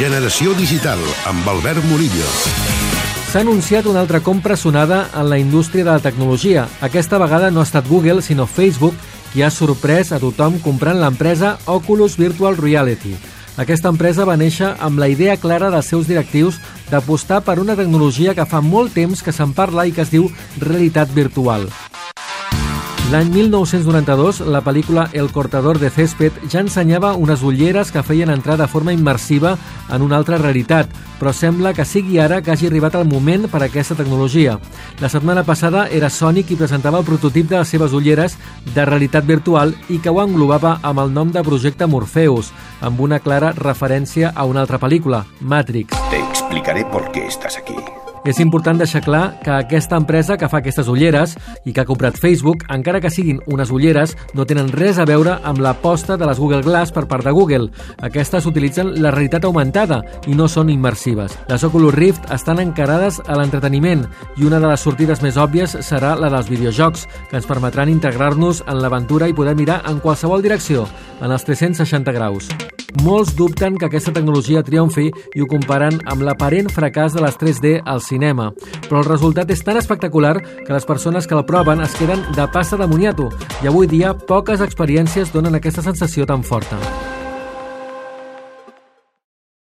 Generació Digital, amb Albert Murillo. S'ha anunciat una altra compra sonada en la indústria de la tecnologia. Aquesta vegada no ha estat Google, sinó Facebook, qui ha sorprès a tothom comprant l'empresa Oculus Virtual Reality. Aquesta empresa va néixer amb la idea clara dels seus directius d'apostar per una tecnologia que fa molt temps que se'n parla i que es diu realitat virtual. L'any 1992, la pel·lícula El cortador de césped ja ensenyava unes ulleres que feien entrar de forma immersiva en una altra realitat, però sembla que sigui ara que hagi arribat el moment per a aquesta tecnologia. La setmana passada era Sony qui presentava el prototip de les seves ulleres de realitat virtual i que ho englobava amb el nom de projecte Morpheus, amb una clara referència a una altra pel·lícula, Matrix. Te explicaré por qué estás aquí. És important deixar clar que aquesta empresa que fa aquestes ulleres i que ha comprat Facebook, encara que siguin unes ulleres, no tenen res a veure amb l'aposta de les Google Glass per part de Google. Aquestes utilitzen la realitat augmentada i no són immersives. Les Oculus Rift estan encarades a l'entreteniment i una de les sortides més òbvies serà la dels videojocs, que ens permetran integrar-nos en l'aventura i poder mirar en qualsevol direcció, en els 360 graus. Molts dubten que aquesta tecnologia triomfi i ho comparen amb l'aparent fracàs de les 3D al cinema. Però el resultat és tan espectacular que les persones que el proven es queden de passa de moniato i avui dia poques experiències donen aquesta sensació tan forta.